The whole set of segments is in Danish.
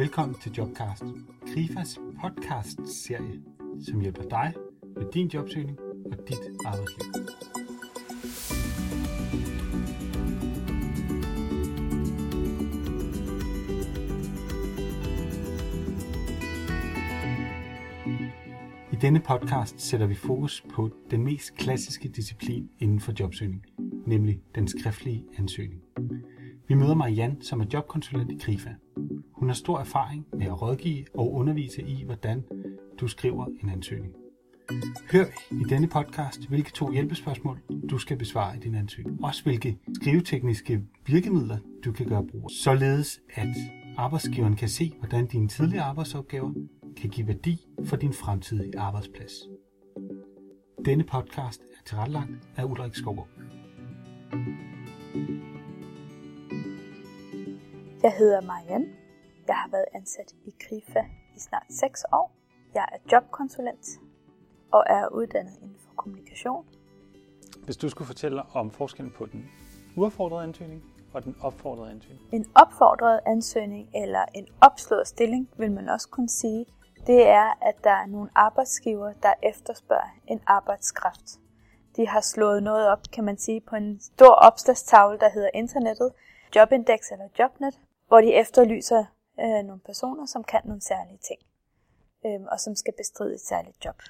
Velkommen til Jobcast, Krifas podcast-serie, som hjælper dig med din jobsøgning og dit arbejdsliv. I denne podcast sætter vi fokus på den mest klassiske disciplin inden for jobsøgning, nemlig den skriftlige ansøgning. Vi møder Marianne, som er jobkonsulent i Krifa. Hun har stor erfaring med at rådgive og undervise i, hvordan du skriver en ansøgning. Hør i denne podcast, hvilke to hjælpespørgsmål du skal besvare i din ansøgning. Også hvilke skrivetekniske virkemidler du kan gøre brug af, således at arbejdsgiveren kan se, hvordan dine tidligere arbejdsopgaver kan give værdi for din fremtidige arbejdsplads. Denne podcast er tilrettelagt af Ulrik Skovgaard. Jeg hedder Marianne. Jeg har været ansat i KRIFA i snart 6 år. Jeg er jobkonsulent og er uddannet inden for kommunikation. Hvis du skulle fortælle om forskellen på den uaffordrede ansøgning og den opfordrede ansøgning. En opfordret ansøgning eller en opslået stilling, vil man også kunne sige, det er, at der er nogle arbejdsgiver, der efterspørger en arbejdskraft. De har slået noget op, kan man sige, på en stor opslagstavle, der hedder internettet, Jobindex eller Jobnet, hvor de efterlyser øh, nogle personer, som kan nogle særlige ting, øh, og som skal bestride et særligt job.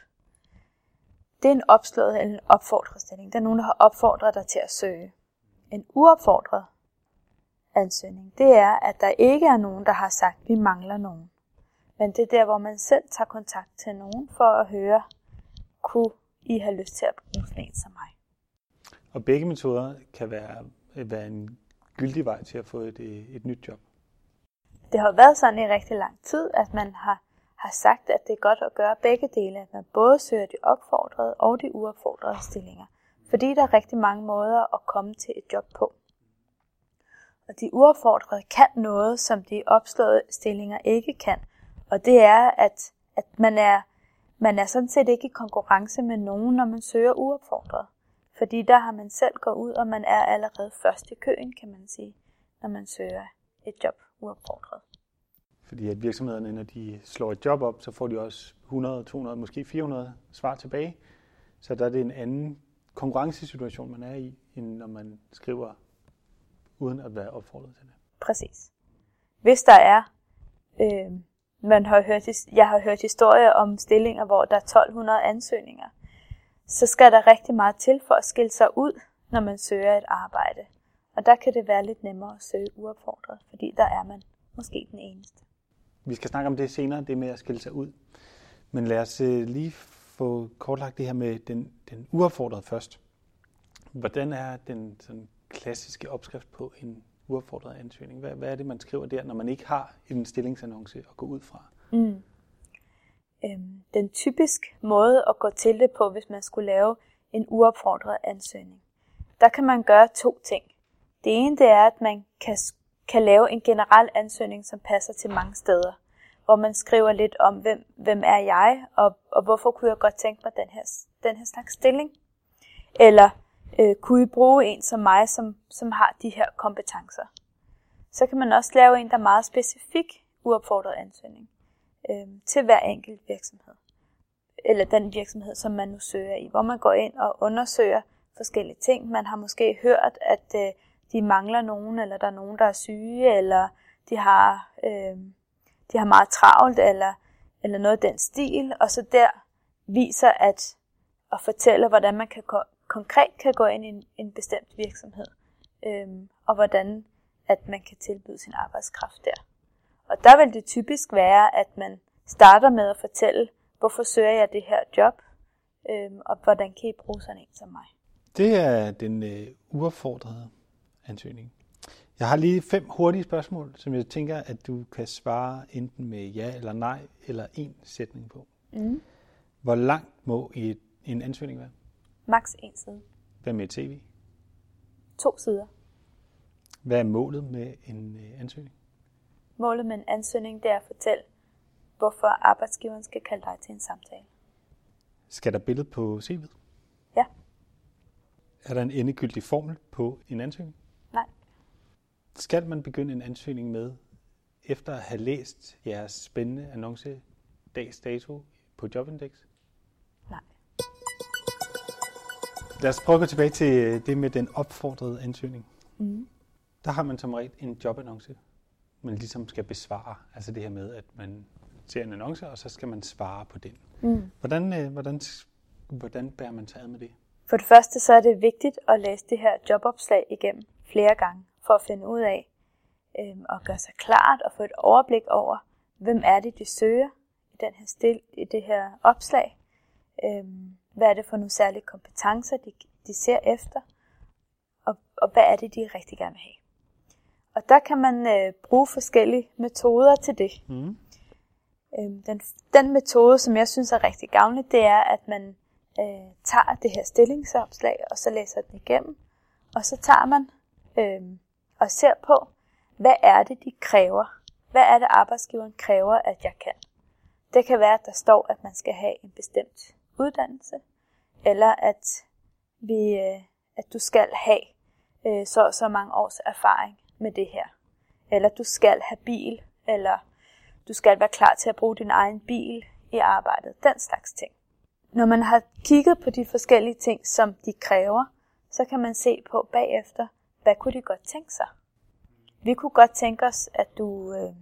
Det er en opslået eller en opfordret stilling. Der er nogen, der har opfordret dig til at søge. En uopfordret ansøgning, det er, at der ikke er nogen, der har sagt, at vi mangler nogen. Men det er der, hvor man selv tager kontakt til nogen for at høre, kunne I have lyst til at bruge sådan en som mig? Og begge metoder kan være, være en gyldig vej til at få et, et nyt job. Det har været sådan i rigtig lang tid, at man har, har sagt, at det er godt at gøre begge dele, at man både søger de opfordrede og de uopfordrede stillinger. Fordi der er rigtig mange måder at komme til et job på. Og de uopfordrede kan noget, som de opslåede stillinger ikke kan. Og det er, at, at man, er, man er sådan set ikke i konkurrence med nogen, når man søger uopfordret. Fordi der har man selv gået ud, og man er allerede først i køen, kan man sige, når man søger et job uopfordret. Fordi at virksomhederne, når de slår et job op, så får de også 100, 200, måske 400 svar tilbage. Så der er det en anden konkurrencesituation, man er i, end når man skriver uden at være opfordret til det. Præcis. Hvis der er, øh, man har hørt, jeg har hørt historier om stillinger, hvor der er 1200 ansøgninger, så skal der rigtig meget til for at skille sig ud, når man søger et arbejde. Og der kan det være lidt nemmere at søge uopfordret, fordi der er man måske den eneste. Vi skal snakke om det senere, det med at skille sig ud. Men lad os øh, lige få kortlagt det her med den, den uopfordrede først. Hvordan er den sådan, klassiske opskrift på en uopfordret ansøgning? Hvad, hvad er det, man skriver der, når man ikke har en stillingsannonce at gå ud fra? Mm. Øhm, den typisk måde at gå til det på, hvis man skulle lave en uopfordret ansøgning, der kan man gøre to ting. Det ene det er, at man kan, kan lave en generel ansøgning, som passer til mange steder. Hvor man skriver lidt om, hvem, hvem er jeg, og, og hvorfor kunne jeg godt tænke mig den her, den her slags stilling. Eller øh, kunne I bruge en som mig, som, som har de her kompetencer. Så kan man også lave en, der er meget specifik uopfordret ansøgning øh, til hver enkelt virksomhed. Eller den virksomhed, som man nu søger i, hvor man går ind og undersøger forskellige ting. Man har måske hørt, at øh, de mangler nogen, eller der er nogen, der er syge, eller de har, øh, de har meget travlt, eller, eller noget af den stil, og så der viser at, at fortælle, hvordan man kan ko- konkret kan gå ind i en, en bestemt virksomhed, øh, og hvordan at man kan tilbyde sin arbejdskraft der. Og der vil det typisk være, at man starter med at fortælle, hvorfor søger jeg det her job, øh, og hvordan kan I bruge sådan en som mig. Det er den øh, uaffordrede ansøgning. Jeg har lige fem hurtige spørgsmål, som jeg tænker, at du kan svare enten med ja eller nej, eller en sætning på. Mm. Hvor langt må et, en ansøgning være? Max en side. Hvad med tv? To sider. Hvad er målet med en øh, ansøgning? Målet med en ansøgning det er at fortælle, hvorfor arbejdsgiveren skal kalde dig til en samtale. Skal der billede på CV'et? Ja. Er der en endegyldig formel på en ansøgning? Skal man begynde en ansøgning med efter at have læst jeres spændende annonce dags dato på Jobindex? Nej. Lad os prøve at gå tilbage til det med den opfordrede ansøgning. Mm. Der har man som regel en jobannonce, man ligesom skal besvare. Altså det her med, at man ser en annonce, og så skal man svare på den. Mm. Hvordan, øh, hvordan, hvordan bærer man taget med det? For det første så er det vigtigt at læse det her jobopslag igennem flere gange, for at finde ud af øhm, og gøre sig klart og få et overblik over, hvem er det, de søger i, den her stil, i det her opslag. Øhm, hvad er det for nogle særlige kompetencer, de, de ser efter, og, og hvad er det, de rigtig gerne vil have. Og der kan man øh, bruge forskellige metoder til det. Mm. Øhm, den, den metode, som jeg synes er rigtig gavnlig, det er, at man øh, tager det her stillingsopslag, og så læser den igennem. Og så tager man øh, og ser på, hvad er det, de kræver? Hvad er det, arbejdsgiveren kræver, at jeg kan? Det kan være, at der står, at man skal have en bestemt uddannelse, eller at, vi, øh, at du skal have øh, så så så mange års erfaring med det her. Eller du skal have bil, eller du skal være klar til at bruge din egen bil i arbejdet. Den slags ting. Når man har kigget på de forskellige ting, som de kræver, så kan man se på bagefter, hvad kunne de godt tænke sig. Vi kunne godt tænke os, at du øh,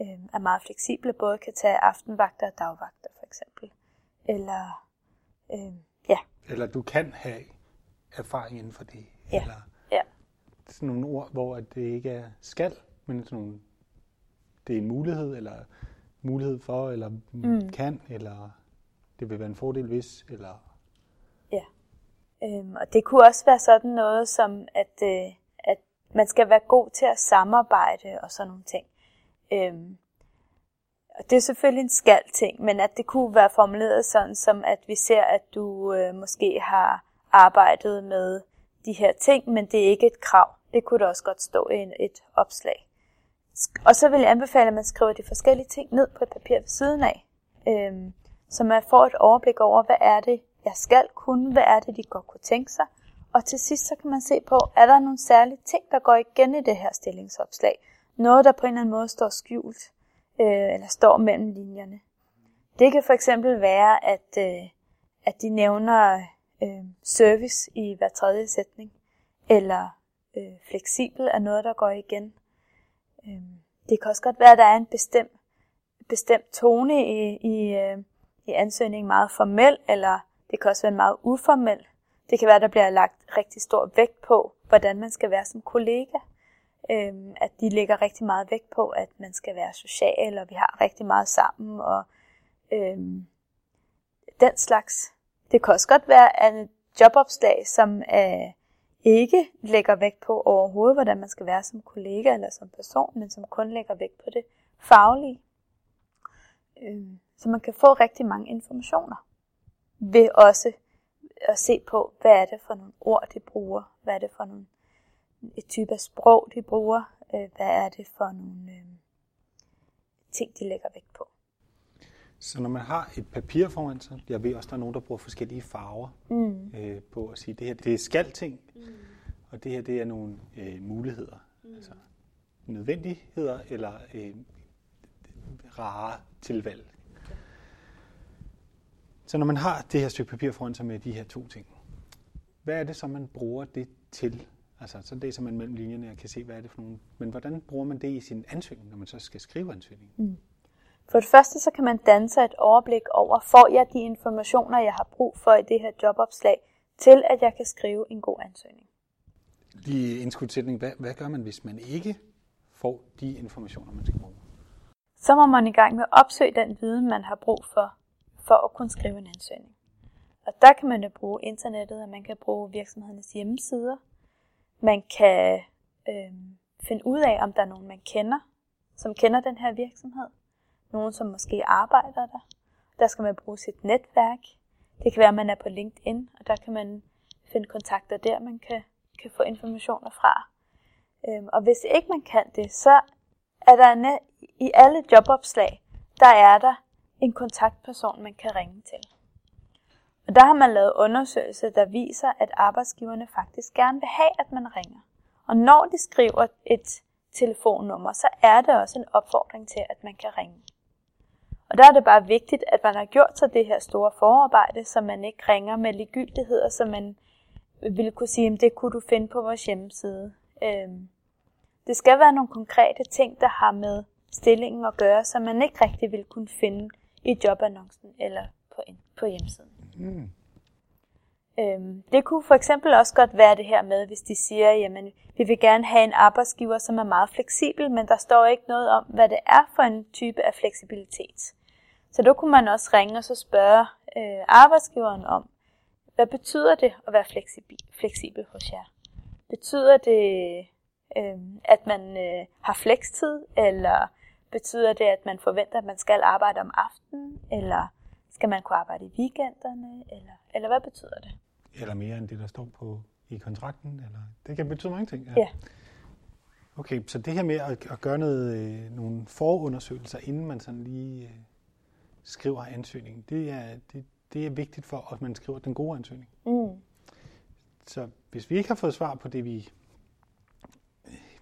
øh, er meget fleksibel, både kan tage aftenvagter og dagvagter for eksempel. Eller, øh, ja. Eller du kan have erfaring inden for det. Ja. Eller ja. sådan nogle ord, hvor det ikke er skal, men sådan nogle, det er en mulighed, eller mulighed for, eller mm. kan, eller det vil være en fordel hvis, eller... Øhm, og det kunne også være sådan noget som, at, øh, at man skal være god til at samarbejde og sådan nogle ting. Øhm, og det er selvfølgelig en skal ting, men at det kunne være formuleret sådan, som at vi ser, at du øh, måske har arbejdet med de her ting, men det er ikke et krav. Det kunne da også godt stå i et opslag. Og så vil jeg anbefale, at man skriver de forskellige ting ned på et papir ved siden af. Øhm, så man får et overblik over, hvad er det, jeg skal kunne, hvad er det, de godt kunne tænke sig. Og til sidst så kan man se på, er der nogle særlige ting, der går igen i det her stillingsopslag. Noget, der på en eller anden måde står skjult, øh, eller står mellem linjerne. Det kan for eksempel være, at, øh, at de nævner øh, service i hver tredje sætning, eller øh, fleksibel er noget, der går igen. Øh, det kan også godt være, at der er en bestemt, bestemt tone i, i, øh, i ansøgningen meget formel, eller det kan også være meget uformelt. Det kan være, at der bliver lagt rigtig stor vægt på, hvordan man skal være som kollega. Øhm, at de lægger rigtig meget vægt på, at man skal være social, og vi har rigtig meget sammen, og øhm, den slags. Det kan også godt være, at et jobopslag, som øh, ikke lægger vægt på overhovedet, hvordan man skal være som kollega eller som person, men som kun lægger vægt på det faglige. Øhm, så man kan få rigtig mange informationer ved også at se på, hvad er det for nogle ord, de bruger, hvad er det for nogle et type af sprog, de bruger, øh, hvad er det for nogle øh, ting, de lægger vægt på. Så når man har et papir foran sig, jeg ved også, der er nogen, der bruger forskellige farver mm. øh, på at sige, det her det er skal-ting, mm. og det her det er nogle øh, muligheder, mm. altså nødvendigheder eller øh, rare tilvalg. Så når man har det her stykke papir foran sig med de her to ting, hvad er det så, man bruger det til? Altså, så det er så man mellem linjerne og kan se, hvad er det for nogle... Men hvordan bruger man det i sin ansøgning, når man så skal skrive ansøgningen? Mm. For det første, så kan man danne sig et overblik over, får jeg de informationer, jeg har brug for i det her jobopslag, til at jeg kan skrive en god ansøgning. Lige indskudsætning, hvad, hvad gør man, hvis man ikke får de informationer, man skal bruge? Så må man i gang med at opsøge den viden, man har brug for, for at kunne skrive en ansøgning. Og der kan man jo bruge internettet, og man kan bruge virksomhedernes hjemmesider. Man kan øh, finde ud af, om der er nogen, man kender, som kender den her virksomhed. Nogen, som måske arbejder der. Der skal man bruge sit netværk. Det kan være, at man er på LinkedIn, og der kan man finde kontakter der, man kan, kan få informationer fra. Øhm, og hvis ikke man kan det, så er der i alle jobopslag, der er der en kontaktperson, man kan ringe til. Og der har man lavet undersøgelser, der viser, at arbejdsgiverne faktisk gerne vil have, at man ringer. Og når de skriver et telefonnummer, så er det også en opfordring til, at man kan ringe. Og der er det bare vigtigt, at man har gjort sig det her store forarbejde, så man ikke ringer med ligegyldigheder, så man ville kunne sige, at det kunne du finde på vores hjemmeside. Øhm, det skal være nogle konkrete ting, der har med stillingen at gøre, så man ikke rigtig vil kunne finde i jobannoncen eller på, på hjemmesiden. Mm. Øhm, det kunne for eksempel også godt være det her med, hvis de siger, jamen vi vil gerne have en arbejdsgiver, som er meget fleksibel, men der står ikke noget om, hvad det er for en type af fleksibilitet. Så der kunne man også ringe og så spørge øh, arbejdsgiveren om, hvad betyder det at være fleksibel, fleksibel hos jer? Betyder det, øh, at man øh, har flekstid, eller betyder det, at man forventer, at man skal arbejde om aftenen, eller skal man kunne arbejde i weekenderne, eller, eller hvad betyder det? Eller mere end det, der står på i kontrakten, eller det kan betyde mange ting. Ja. ja. Okay, så det her med at, at gøre noget, øh, nogle forundersøgelser, inden man sådan lige øh, skriver ansøgningen, det er, det, det er vigtigt for, at man skriver den gode ansøgning. Mm. Så hvis vi ikke har fået svar på det, vi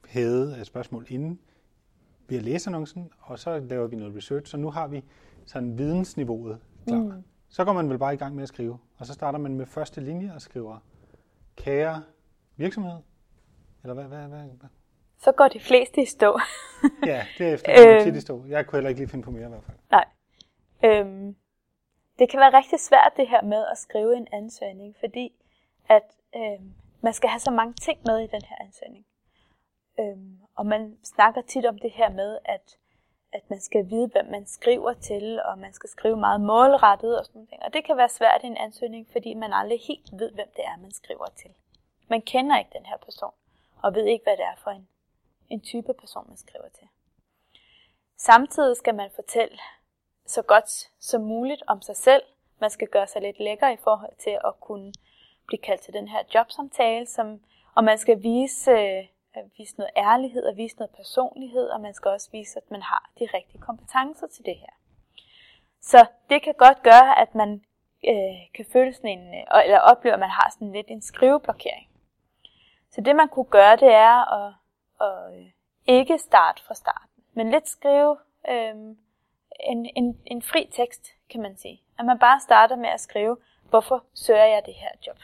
havde af spørgsmål inden, vi har læst annoncen, og så laver vi noget research, så nu har vi sådan vidensniveauet klar. Mm. Så går man vel bare i gang med at skrive, og så starter man med første linje og skriver, kære virksomhed, eller hvad, hvad, hvad, hvad? Så går de fleste i stå. ja, det er efter øhm, tit i stå. Jeg kunne heller ikke lige finde på mere i hvert fald. Nej. Øhm, det kan være rigtig svært det her med at skrive en ansøgning, fordi at øhm, man skal have så mange ting med i den her ansøgning. Øhm, og man snakker tit om det her med, at, at man skal vide, hvem man skriver til, og man skal skrive meget målrettet og sådan noget. Og det kan være svært i en ansøgning, fordi man aldrig helt ved, hvem det er, man skriver til. Man kender ikke den her person, og ved ikke, hvad det er for en, en type person, man skriver til. Samtidig skal man fortælle så godt som muligt om sig selv. Man skal gøre sig lidt lækker i forhold til at kunne blive kaldt til den her jobsamtale, som, og man skal vise, øh, at vise noget ærlighed og vise noget personlighed, og man skal også vise, at man har de rigtige kompetencer til det her. Så det kan godt gøre, at man øh, kan føle sådan en, øh, eller opleve, at man har sådan lidt en skriveblokering. Så det man kunne gøre, det er at, at øh, ikke starte fra starten, men lidt skrive øh, en, en, en fri tekst, kan man sige. At man bare starter med at skrive, hvorfor søger jeg det her job?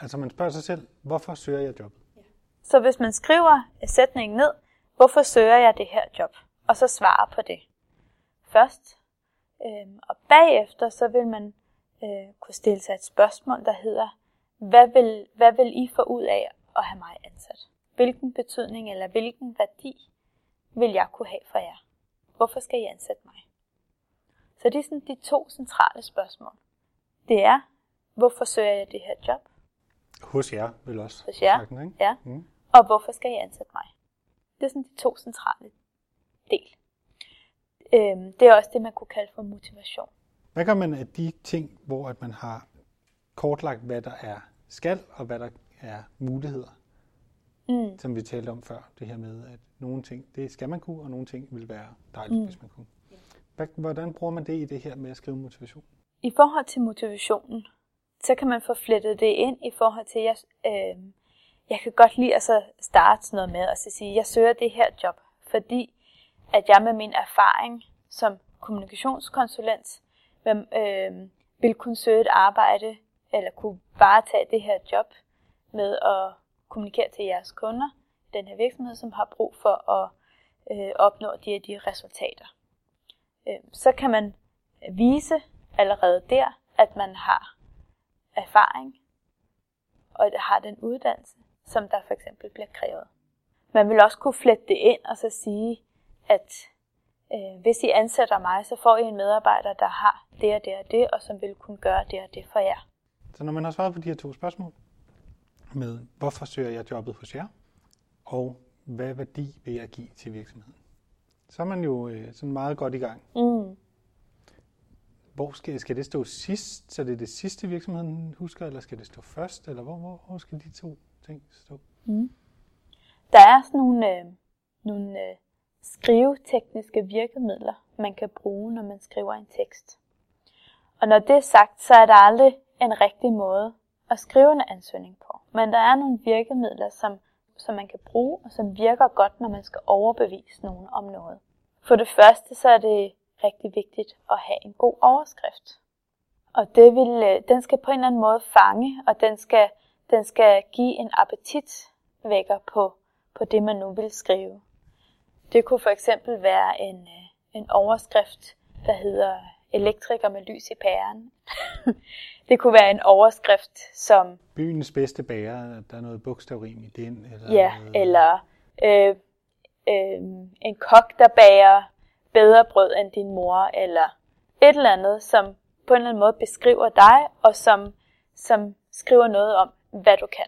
Altså man spørger sig selv, hvorfor søger jeg job? Så hvis man skriver sætningen ned, hvorfor søger jeg det her job? Og så svarer på det først. Øhm, og bagefter så vil man øh, kunne stille sig et spørgsmål, der hedder, hvad vil, hvad vil I få ud af at have mig ansat? Hvilken betydning eller hvilken værdi vil jeg kunne have for jer? Hvorfor skal I ansætte mig? Så det er sådan de to centrale spørgsmål. Det er, hvorfor søger jeg det her job? Hos jer, vil også. Hos jer, sagten, ikke? ja. Mm. Og hvorfor skal I ansætte mig? Det er sådan de to centrale del. Øhm, det er også det, man kunne kalde for motivation. Hvad gør man af de ting, hvor at man har kortlagt, hvad der er skal, og hvad der er muligheder? Mm. Som vi talte om før, det her med, at nogle ting, det skal man kunne, og nogle ting vil være dejligt, mm. hvis man kunne. Hvordan bruger man det i det her med at skrive motivation? I forhold til motivationen, så kan man få flettet det ind i forhold til, at jeg, øh, jeg kan godt lide at så starte sådan noget med at sige, at jeg søger det her job, fordi at jeg med min erfaring som kommunikationskonsulent øh, vil kunne søge et arbejde, eller kunne bare tage det her job med at kommunikere til jeres kunder, den her virksomhed, som har brug for at øh, opnå de her de resultater. Øh, så kan man vise allerede der, at man har erfaring og har den uddannelse, som der for eksempel bliver krævet. Man vil også kunne flette det ind og så sige, at øh, hvis I ansætter mig, så får I en medarbejder, der har det og det og det, og som vil kunne gøre det og det for jer. Så når man har svaret på de her to spørgsmål, med hvorfor søger jeg jobbet hos jer, og hvad værdi vil jeg give til virksomheden, så er man jo øh, sådan meget godt i gang. Mm. Hvor skal, skal det stå sidst, så det er det sidste virksomheden husker, eller skal det stå først, eller hvor, hvor, hvor skal de to ting stå? Mm. Der er sådan nogle, øh, nogle øh, skrivetekniske virkemidler, man kan bruge, når man skriver en tekst. Og når det er sagt, så er der aldrig en rigtig måde at skrive en ansøgning på. Men der er nogle virkemidler, som som man kan bruge, og som virker godt, når man skal overbevise nogen om noget. For det første, så er det rigtig vigtigt at have en god overskrift. Og det vil, øh, den skal på en eller anden måde fange, og den skal, den skal give en appetitvækker på, på det, man nu vil skrive. Det kunne for eksempel være en, øh, en overskrift, der hedder elektriker med lys i pæren. det kunne være en overskrift som... Byens bedste bærer, der er noget bogstavrim i den. Eller ja, noget... eller øh, øh, en kok, der bager bedre brød end din mor, eller et eller andet, som på en eller anden måde beskriver dig, og som, som skriver noget om, hvad du kan.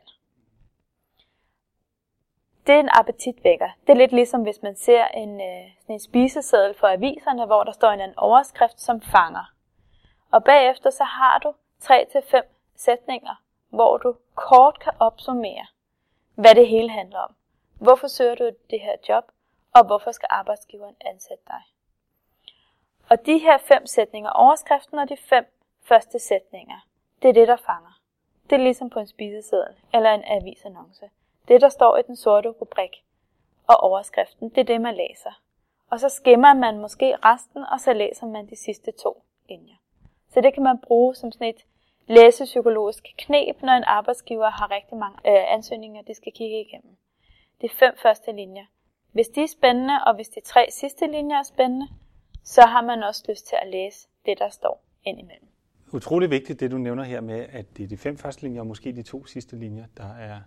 Det er en appetitvækker. Det er lidt ligesom, hvis man ser en, øh, en spiseseddel for aviserne, hvor der står en anden overskrift, som fanger. Og bagefter så har du 3-5 sætninger, hvor du kort kan opsummere, hvad det hele handler om. Hvorfor søger du det her job, og hvorfor skal arbejdsgiveren ansætte dig? Og de her fem sætninger, overskriften og de fem første sætninger, det er det, der fanger. Det er ligesom på en spiseseddel eller en avisannonce. Det, der står i den sorte rubrik og overskriften, det er det, man læser. Og så skimmer man måske resten, og så læser man de sidste to linjer. Så det kan man bruge som sådan et læsepsykologisk knep, når en arbejdsgiver har rigtig mange øh, ansøgninger, de skal kigge igennem. De fem første linjer. Hvis de er spændende, og hvis de tre sidste linjer er spændende, så har man også lyst til at læse det, der står indimellem. Utrolig vigtigt, det du nævner her med, at det er de fem første linjer, og måske de to sidste linjer, der er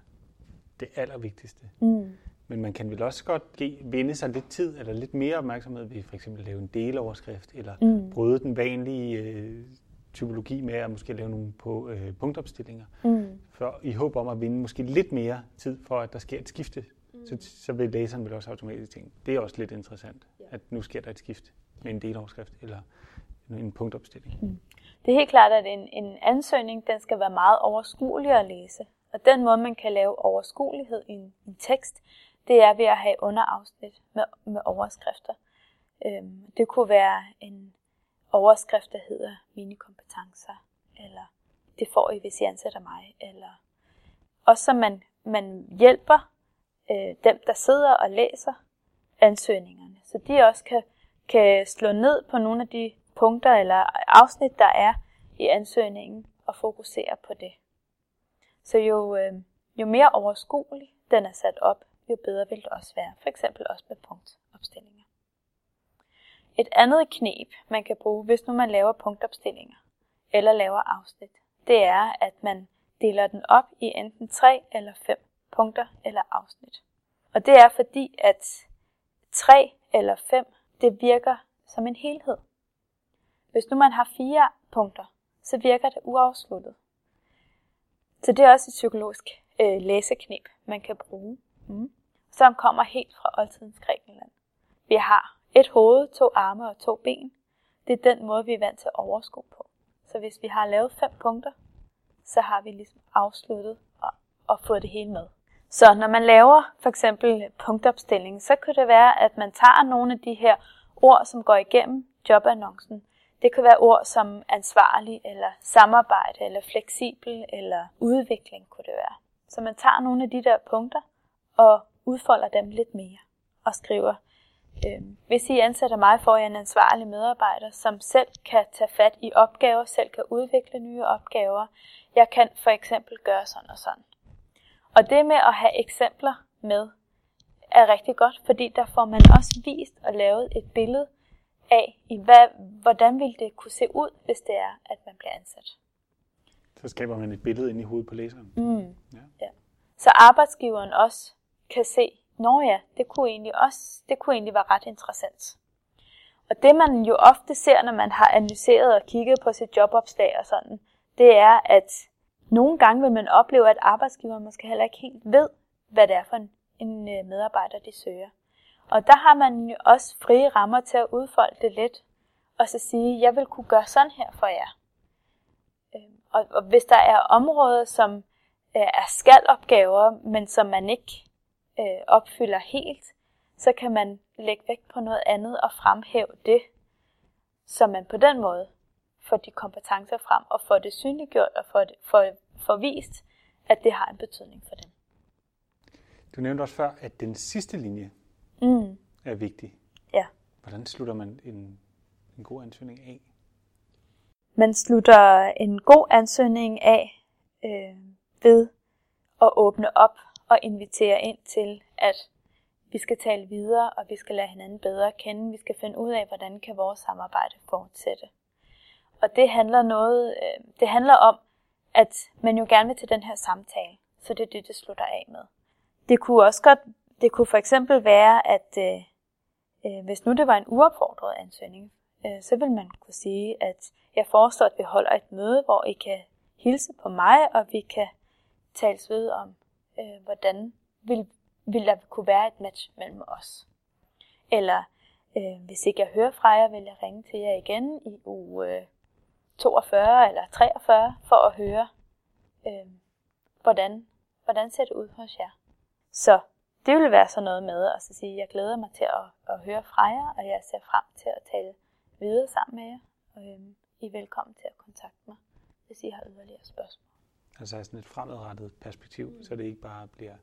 det allervigtigste. Mm. Men man kan vel også godt vinde sig lidt tid eller lidt mere opmærksomhed ved for eksempel at lave en deloverskrift, eller mm. bryde den vanlige øh, typologi med at måske lave nogle på, øh, punktopstillinger, mm. for i håb om at vinde måske lidt mere tid for, at der sker et skifte. Mm. Så, så vil læseren vel også automatisk tænke, det er også lidt interessant, ja. at nu sker der et skift med en deloverskrift eller en punktopstilling. Mm. Det er helt klart, at en, en ansøgning den skal være meget overskuelig at læse. Og den måde, man kan lave overskuelighed i en, en tekst, det er ved at have underafsnit med, med overskrifter. Øhm, det kunne være en overskrift, der hedder mine kompetencer, eller det får I, hvis I ansætter mig, eller også så man, man hjælper øh, dem, der sidder og læser ansøgningerne, så de også kan, kan slå ned på nogle af de punkter eller afsnit, der er i ansøgningen, og fokusere på det. Så jo, øh, jo mere overskuelig den er sat op, jo bedre vil det også være. For eksempel også med punktopstillinger. Et andet knep, man kan bruge, hvis nu man laver punktopstillinger eller laver afsnit, det er, at man deler den op i enten tre eller fem punkter eller afsnit. Og det er fordi, at tre eller fem, det virker som en helhed. Hvis nu man har fire punkter, så virker det uafsluttet. Så det er også et psykologisk øh, læseknep, man kan bruge, mm. som kommer helt fra oldtidens Grækenland. Vi har et hoved, to arme og to ben. Det er den måde, vi er vant til at overskue på. Så hvis vi har lavet fem punkter, så har vi ligesom afsluttet og, og fået det hele med. Så når man laver for eksempel punktopstilling, så kunne det være, at man tager nogle af de her ord, som går igennem jobannoncen, det kan være ord som ansvarlig, eller samarbejde, eller fleksibel, eller udvikling kunne det være. Så man tager nogle af de der punkter og udfolder dem lidt mere og skriver, øh, hvis I ansætter mig, får jeg en ansvarlig medarbejder, som selv kan tage fat i opgaver, selv kan udvikle nye opgaver. Jeg kan for eksempel gøre sådan og sådan. Og det med at have eksempler med er rigtig godt, fordi der får man også vist og lavet et billede af, i hvad, hvordan ville det kunne se ud, hvis det er, at man bliver ansat. Så skaber man et billede ind i hovedet på læseren. Mm. Ja. Ja. Så arbejdsgiveren også kan se, nå ja, det kunne egentlig også, det kunne egentlig være ret interessant. Og det man jo ofte ser, når man har analyseret og kigget på sit jobopslag og sådan, det er, at nogle gange vil man opleve, at arbejdsgiveren måske heller ikke helt ved, hvad det er for en, en øh, medarbejder, de søger. Og der har man jo også frie rammer til at udfolde det lidt, og så sige, jeg vil kunne gøre sådan her for jer. Øhm, og, og hvis der er områder, som øh, er skalopgaver, men som man ikke øh, opfylder helt, så kan man lægge vægt på noget andet og fremhæve det, så man på den måde får de kompetencer frem og får det synliggjort og får, det, får, får vist, at det har en betydning for dem. Du nævnte også før, at den sidste linje Mm. er vigtig. Ja. Hvordan slutter man en, en god ansøgning af? Man slutter en god ansøgning af øh, ved at åbne op og invitere ind til, at vi skal tale videre, og vi skal lade hinanden bedre kende. Vi skal finde ud af, hvordan kan vores samarbejde fortsætte. Og det handler noget, øh, det handler om, at man jo gerne vil til den her samtale, så det er det, det slutter af med. Det kunne også godt, det kunne for eksempel være, at øh, øh, hvis nu det var en uopfordret ansøgning, øh, så vil man kunne sige, at jeg foreslår, at vi holder et møde, hvor I kan hilse på mig, og vi kan tales ved om, øh, hvordan vil, vil der kunne være et match mellem os. Eller øh, hvis ikke jeg hører fra jer, vil jeg ringe til jer igen i uge øh, 42 eller 43 for at høre, øh, hvordan, hvordan ser det ud hos jer. Så det vil være sådan noget med at sige, at jeg glæder mig til at, at høre fra jer, og jeg ser frem til at tale videre sammen med jer. Og, øh, I er velkommen til at kontakte mig, hvis I har yderligere spørgsmål. Altså sådan et fremadrettet perspektiv, mm. så det ikke bare bliver,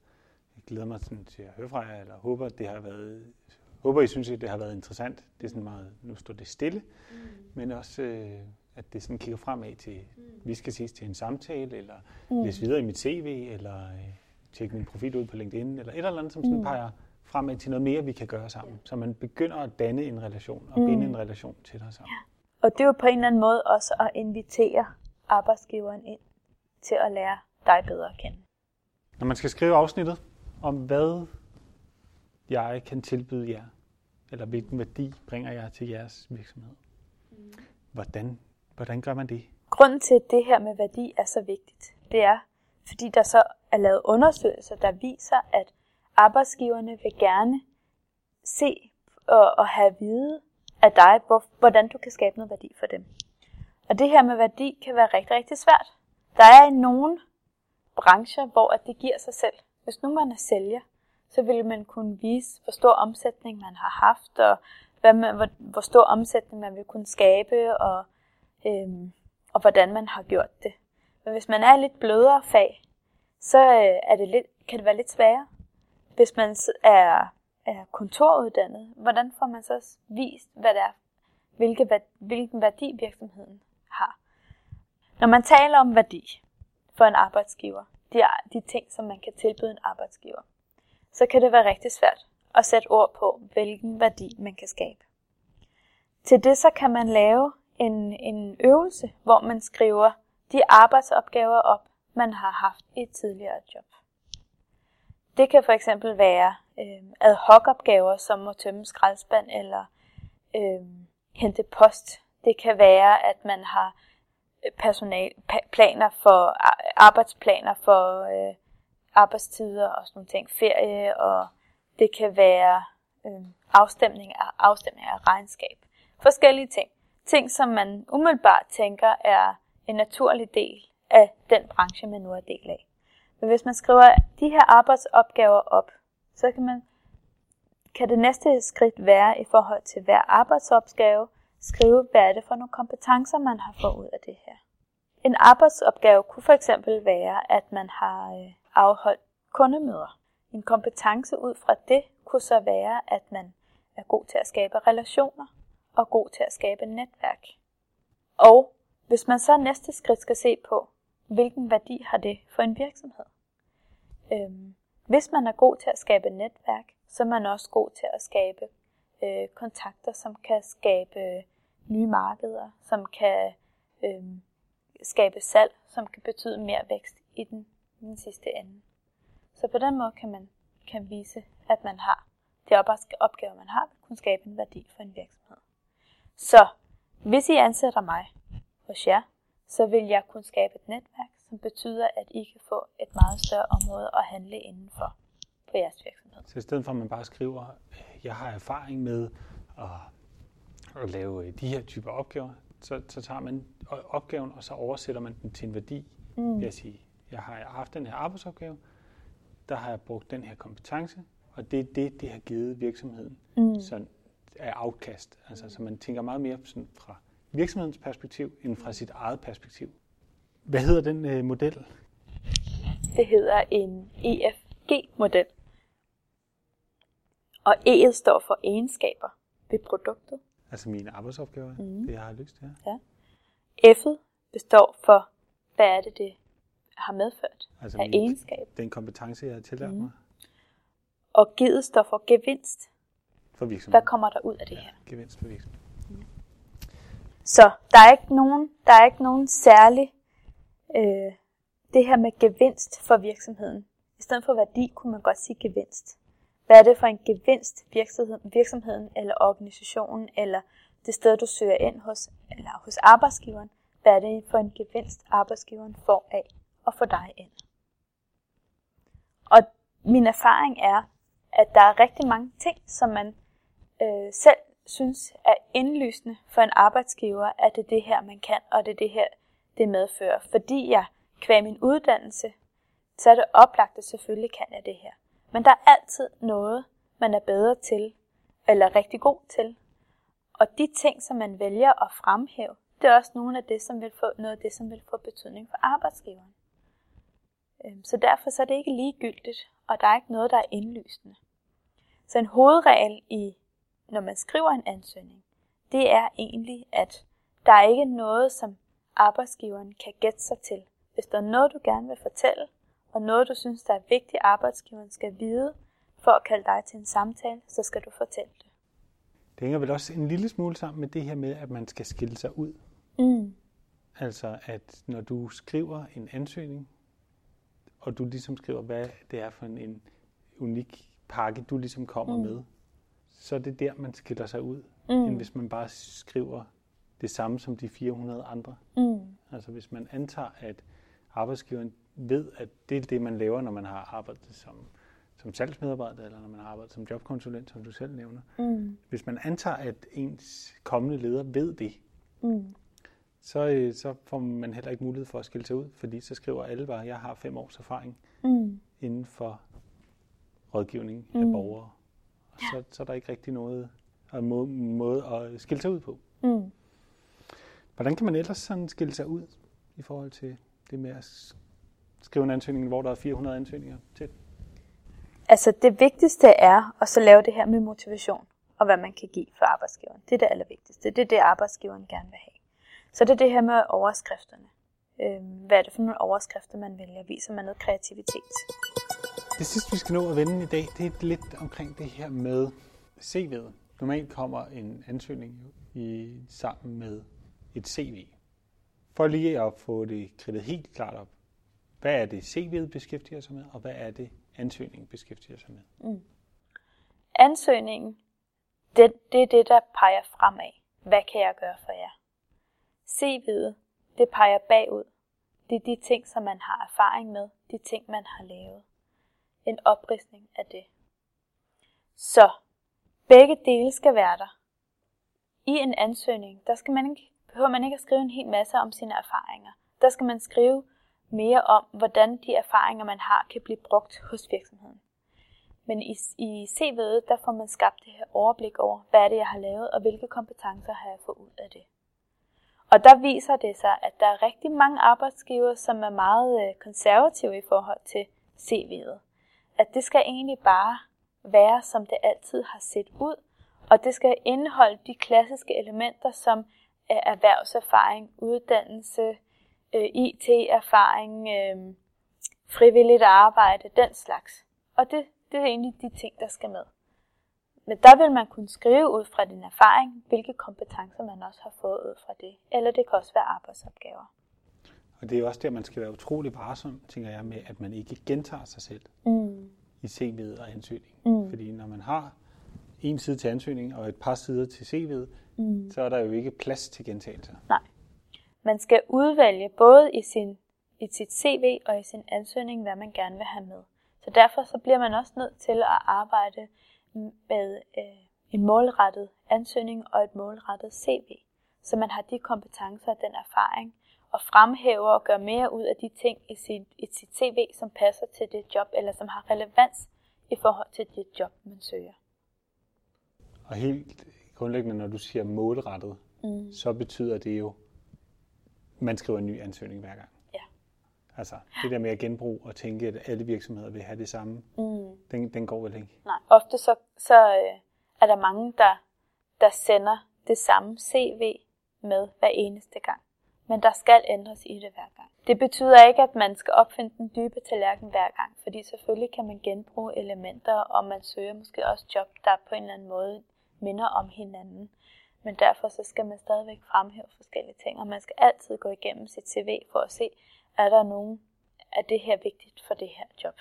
jeg glæder mig sådan til at høre fra jer, eller håber, det har været, håber I synes, at det har været interessant. Det er sådan meget, nu står det stille, mm. men også, øh, at det sådan kigger fremad til, mm. vi skal ses til en samtale, eller mm. læse videre i mit CV, eller øh, tjekke min profil ud på LinkedIn, eller et eller andet, som sådan mm. peger fremad til noget mere, vi kan gøre sammen. Så man begynder at danne en relation, og binde en relation til dig sammen. Ja. Og det er jo på en eller anden måde også at invitere arbejdsgiveren ind til at lære dig bedre at kende. Når man skal skrive afsnittet om, hvad jeg kan tilbyde jer, eller hvilken værdi bringer jeg til jeres virksomhed, mm. hvordan, hvordan gør man det? Grunden til, at det her med værdi er så vigtigt, det er, fordi der så er lavet undersøgelser, der viser, at arbejdsgiverne vil gerne se og, og have vide af dig, hvor, hvordan du kan skabe noget værdi for dem. Og det her med værdi kan være rigtig, rigtig svært. Der er i nogle brancher, hvor at det giver sig selv. Hvis nu man er sælger, så vil man kunne vise, hvor stor omsætning man har haft, og hvad man, hvor, hvor stor omsætning man vil kunne skabe, og, øhm, og hvordan man har gjort det. Men hvis man er lidt blødere fag, så øh, er det lidt, kan det være lidt sværere. Hvis man er, er kontoruddannet, hvordan får man så vist, hvad det er, hvilke, hvilken værdi virksomheden har? Når man taler om værdi for en arbejdsgiver, de, de ting, som man kan tilbyde en arbejdsgiver, så kan det være rigtig svært at sætte ord på, hvilken værdi man kan skabe. Til det så kan man lave en, en øvelse, hvor man skriver de arbejdsopgaver op, man har haft i et tidligere job. Det kan for eksempel være øh, ad hoc opgaver, som at tømme skraldespand eller øh, hente post. Det kan være, at man har øh, personal, planer for arbejdsplaner for øh, arbejdstider og sådan ting, ferie, og det kan være øh, afstemning, af, afstemning af regnskab. Forskellige ting. Ting, som man umiddelbart tænker er en naturlig del af den branche, man nu er del af. Men hvis man skriver de her arbejdsopgaver op, så kan man kan det næste skridt være i forhold til hver arbejdsopgave, skrive, hvad er det for nogle kompetencer, man har fået ud af det her. En arbejdsopgave kunne for eksempel være, at man har øh, afholdt kundemøder. En kompetence ud fra det kunne så være, at man er god til at skabe relationer og god til at skabe netværk. Og hvis man så næste skridt skal se på, hvilken værdi har det for en virksomhed? Øhm, hvis man er god til at skabe netværk, så er man også god til at skabe øh, kontakter, som kan skabe øh, nye markeder, som kan øh, skabe salg, som kan betyde mere vækst i den, i den sidste ende. Så på den måde kan man kan vise, at man har de opgaver, man har, kunne skabe en værdi for en virksomhed. Så hvis I ansætter mig hos jer, så vil jeg kunne skabe et netværk, som betyder, at I kan få et meget større område at handle indenfor på jeres virksomhed. Så i stedet for at man bare skriver, jeg har erfaring med at, at lave de her typer opgaver, så, så tager man opgaven, og så oversætter man den til en værdi. Mm. Jeg siger, jeg har haft den her arbejdsopgave, der har jeg brugt den her kompetence, og det er det, det har givet virksomheden mm. sådan af afkast. Altså, så man tænker meget mere sådan fra virksomhedens perspektiv, end fra sit eget perspektiv. Hvad hedder den øh, model? Det hedder en EFG-model. Og E'et står for egenskaber ved produktet. Altså mine arbejdsopgaver, mm. det jeg har lyst til. Ja. F'et består for, hvad er det, det har medført Altså af min- egenskab. Den kompetence, jeg har tillært mm. mig Og G'et står for gevinst. for Hvad virksomheden. kommer der ud af det her? Gevinst for virksomheden. Så der er ikke nogen, der er ikke nogen særlig øh, det her med gevinst for virksomheden. I stedet for værdi kunne man godt sige gevinst. Hvad er det for en gevinst virksomheden, virksomheden eller organisationen eller det sted du søger ind hos eller hos arbejdsgiveren? Hvad er det for en gevinst arbejdsgiveren får af at få dig ind? Og min erfaring er, at der er rigtig mange ting, som man øh, selv synes er indlysende for en arbejdsgiver, at det er det her, man kan, og det er det her, det medfører. Fordi jeg kvæg min uddannelse, så er det oplagt, at selvfølgelig kan jeg det her. Men der er altid noget, man er bedre til, eller rigtig god til. Og de ting, som man vælger at fremhæve, det er også nogle af det, som vil få, noget af det, som vil få betydning for arbejdsgiveren. Øhm, så derfor så er det ikke ligegyldigt, og der er ikke noget, der er indlysende. Så en hovedregel i, når man skriver en ansøgning, det er egentlig, at der er ikke noget, som arbejdsgiveren kan gætte sig til. Hvis der er noget, du gerne vil fortælle, og noget, du synes, der er vigtigt, arbejdsgiveren skal vide, for at kalde dig til en samtale, så skal du fortælle det. Det hænger vel også en lille smule sammen med det her med, at man skal skille sig ud. Mm. Altså, at når du skriver en ansøgning, og du ligesom skriver, hvad det er for en, en unik pakke, du ligesom kommer mm. med, så er det der, man skiller sig ud, mm. end hvis man bare skriver det samme som de 400 andre. Mm. Altså, hvis man antager, at arbejdsgiveren ved, at det er det, man laver, når man har arbejdet som, som salgsmedarbejder, eller når man har arbejdet som jobkonsulent, som du selv nævner. Mm. Hvis man antager, at ens kommende leder ved det, Mm. så, øh, så får man heller ikke mulighed for at skille sig ud, fordi så skriver alle bare, jeg har fem års erfaring Mm. inden for rådgivning af borgere. Og så, så er der ikke rigtig noget og en måde, måde at skille sig ud på. Mm. Hvordan kan man ellers sådan skille sig ud i forhold til det med at skrive en ansøgning, hvor der er 400 ansøgninger til? Altså det vigtigste er at så lave det her med motivation, og hvad man kan give for arbejdsgiveren. Det er det allervigtigste. Det er det, arbejdsgiveren gerne vil have. Så det er det her med overskrifterne. Øhm, hvad er det for nogle overskrifter, man vælger? Viser man noget kreativitet? Det sidste, vi skal nå at vende i dag, det er lidt omkring det her med CV'et. Normalt kommer en ansøgning i, sammen med et CV. For lige at få det kridtet helt klart op. Hvad er det, CV'et beskæftiger sig med, og hvad er det, ansøgningen beskæftiger sig med? Mm. Ansøgningen, det, det er det, der peger fremad. Hvad kan jeg gøre for jer? CV'et, det peger bagud. Det er de ting, som man har erfaring med, de ting, man har lavet. En opridsning af det. Så begge dele skal være der. I en ansøgning, der skal man ikke, behøver man ikke at skrive en hel masse om sine erfaringer. Der skal man skrive mere om, hvordan de erfaringer, man har, kan blive brugt hos virksomheden. Men i, i CV'et, der får man skabt det her overblik over, hvad er det, jeg har lavet, og hvilke kompetencer har jeg fået ud af det. Og der viser det sig, at der er rigtig mange arbejdsgivere, som er meget øh, konservative i forhold til CV'et. At det skal egentlig bare være, som det altid har set ud, og det skal indeholde de klassiske elementer, som er erhvervserfaring, uddannelse, øh, IT-erfaring, øh, frivilligt arbejde, den slags. Og det, det er egentlig de ting, der skal med. Men der vil man kunne skrive ud fra din erfaring, hvilke kompetencer man også har fået ud fra det. Eller det kan også være arbejdsopgaver. Og det er også der, man skal være utrolig varsom, tænker jeg, med, at man ikke gentager sig selv Mm. I CV'et og ansøgningen. Mm. Fordi når man har en side til ansøgning og et par sider til CV'et, Mm. så er der jo ikke plads til gentagelser. Nej. Man skal udvælge både i, sin, i sit CV og i sin ansøgning, hvad man gerne vil have med. Så derfor så bliver man også nødt til at arbejde med øh, en målrettet ansøgning og et målrettet CV. Så man har de kompetencer og den erfaring, og fremhæver og gør mere ud af de ting i sit, i sit CV, som passer til det job, eller som har relevans i forhold til det job, man søger. Og helt grundlæggende, når du siger målrettet, Mm. så betyder det jo, man skriver en ny ansøgning hver gang. Ja. Altså det der med at genbruge og tænke, at alle virksomheder vil have det samme, mm. den, den går vel ikke? Nej, ofte så, så øh, er der mange, der, der sender det samme CV med hver eneste gang. Men der skal ændres i det hver gang. Det betyder ikke, at man skal opfinde den dybe tallerken hver gang, fordi selvfølgelig kan man genbruge elementer, og man søger måske også job, der på en eller anden måde minder om hinanden. Men derfor så skal man stadigvæk fremhæve forskellige ting, og man skal altid gå igennem sit CV for at se, er der nogen, er det her vigtigt for det her job.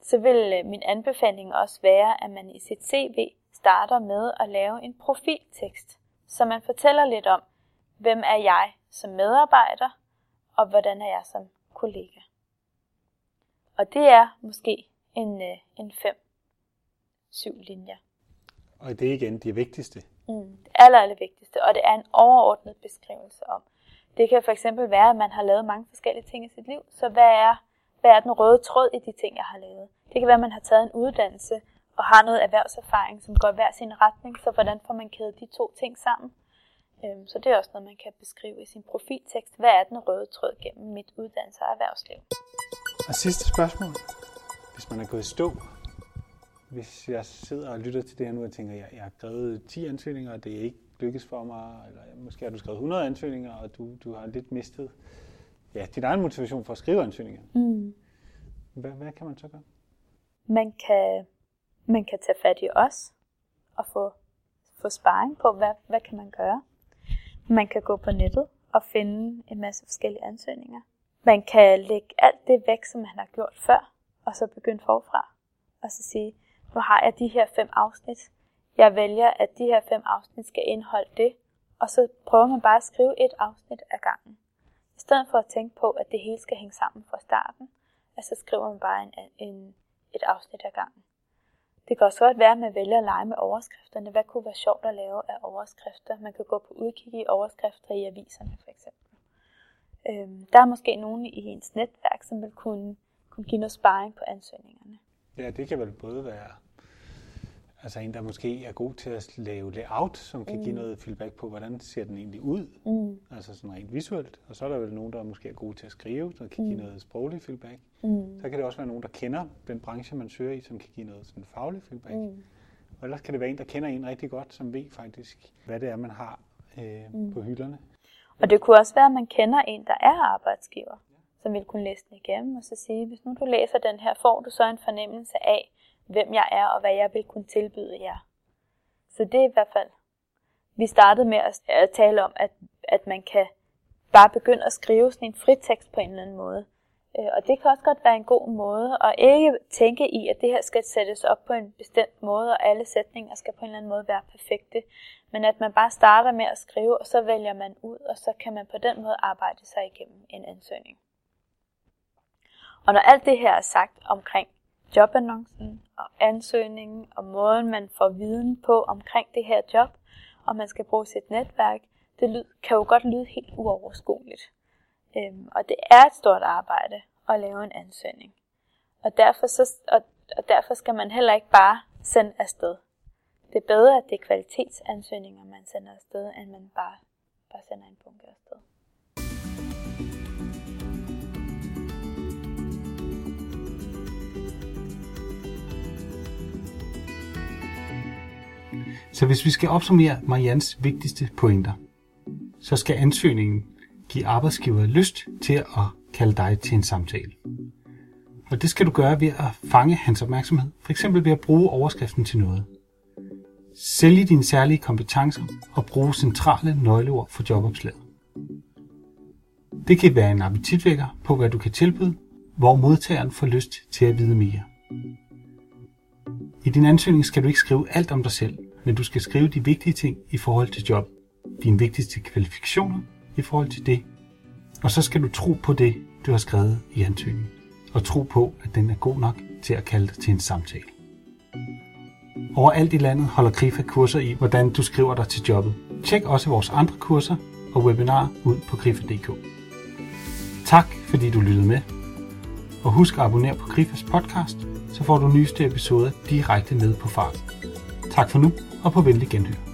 Så vil øh, min anbefaling også være, at man i sit CV starter med at lave en profiltekst, så man fortæller lidt om, hvem er jeg som medarbejder, og hvordan er jeg som kollega. Og det er måske en, øh, en fem, syv linjer. Og det er igen det vigtigste. Mm, det aller, aller vigtigste, og det er en overordnet beskrivelse om. Det kan for eksempel være, at man har lavet mange forskellige ting i sit liv, så hvad er, hvad er den røde tråd i de ting, jeg har lavet? Det kan være, at man har taget en uddannelse og har noget erhvervserfaring, som går i hver sin retning, så hvordan får man kædet de to ting sammen? Øhm, så det er også noget, man kan beskrive i sin profiltekst. Hvad er den røde tråd gennem mit uddannelse og erhvervsliv? Og sidste spørgsmål. Hvis man er gået i stå, hvis jeg sidder og lytter til det her nu og tænker, at jeg, jeg har skrevet 10 ansøgninger, og det er ikke lykkes for mig, eller måske har du skrevet 100 ansøgninger, og du, du har lidt mistet ja, din egen motivation for at skrive ansøgninger. Mm. Hvad, hvad kan man så gøre? Man kan, man kan tage fat i os og få, få sparring på, hvad, hvad kan man gøre. Man kan gå på nettet og finde en masse forskellige ansøgninger. Man kan lægge alt det væk, som man har gjort før, og så begynde forfra. Og så sige, nu har jeg de her fem afsnit. Jeg vælger, at de her fem afsnit skal indeholde det, og så prøver man bare at skrive et afsnit ad gangen. I stedet for at tænke på, at det hele skal hænge sammen fra starten, at så skriver man bare en, en, et afsnit ad gangen. Det kan også godt være, at man vælger at lege med overskrifterne. Hvad kunne være sjovt at lave af overskrifter? Man kan gå på udkig i overskrifter i aviserne for eksempel. Øhm, der er måske nogen i ens netværk, som vil kunne, kunne give noget sparring på ansøgningerne. Ja, det kan vel både være Altså en, der måske er god til at lave layout, som kan mm. give noget feedback på, hvordan ser den egentlig ud, mm. altså sådan rent visuelt. Og så er der vel nogen, der måske er gode til at skrive, som kan mm. give noget sproglig feedback. Mm. Så kan det også være nogen, der kender den branche, man søger i, som kan give noget sådan faglig feedback. Mm. Og ellers kan det være en, der kender en rigtig godt, som ved faktisk, hvad det er, man har øh, mm. på hylderne. Og det kunne også være, at man kender en, der er arbejdsgiver, som vil kunne læse den igennem og så sige, hvis nu du læser den her, får du så en fornemmelse af, hvem jeg er og hvad jeg vil kunne tilbyde jer. Så det er i hvert fald, vi startede med at tale om, at, at man kan bare begynde at skrive sådan en fritekst på en eller anden måde. Øh, og det kan også godt være en god måde at ikke tænke i, at det her skal sættes op på en bestemt måde, og alle sætninger skal på en eller anden måde være perfekte. Men at man bare starter med at skrive, og så vælger man ud, og så kan man på den måde arbejde sig igennem en ansøgning. Og når alt det her er sagt omkring jobannoncen og ansøgningen og måden, man får viden på omkring det her job, og man skal bruge sit netværk, det lyd, kan jo godt lyde helt uoverskueligt. Øhm, og det er et stort arbejde at lave en ansøgning. Og derfor, så, og, og derfor skal man heller ikke bare sende afsted. Det er bedre, at det er kvalitetsansøgninger, man sender afsted, end man bare, bare sender en bunke afsted. Så hvis vi skal opsummere Marians vigtigste pointer, så skal ansøgningen give arbejdsgiver lyst til at kalde dig til en samtale. Og det skal du gøre ved at fange hans opmærksomhed, f.eks. ved at bruge overskriften til noget. Sælge dine særlige kompetencer og bruge centrale nøgleord for jobopslaget. Det kan være en appetitvækker på, hvad du kan tilbyde, hvor modtageren får lyst til at vide mere. I din ansøgning skal du ikke skrive alt om dig selv, men du skal skrive de vigtige ting i forhold til job, dine vigtigste kvalifikationer i forhold til det, og så skal du tro på det, du har skrevet i ansøgningen, og tro på, at den er god nok til at kalde dig til en samtale. Overalt i landet holder Grifa kurser i, hvordan du skriver dig til jobbet. Tjek også vores andre kurser og webinarer ud på grifa.dk. Tak fordi du lyttede med, og husk at abonnere på Grifas podcast, så får du nyeste episoder direkte ned på farten. Tak for nu, og på venlig genhør.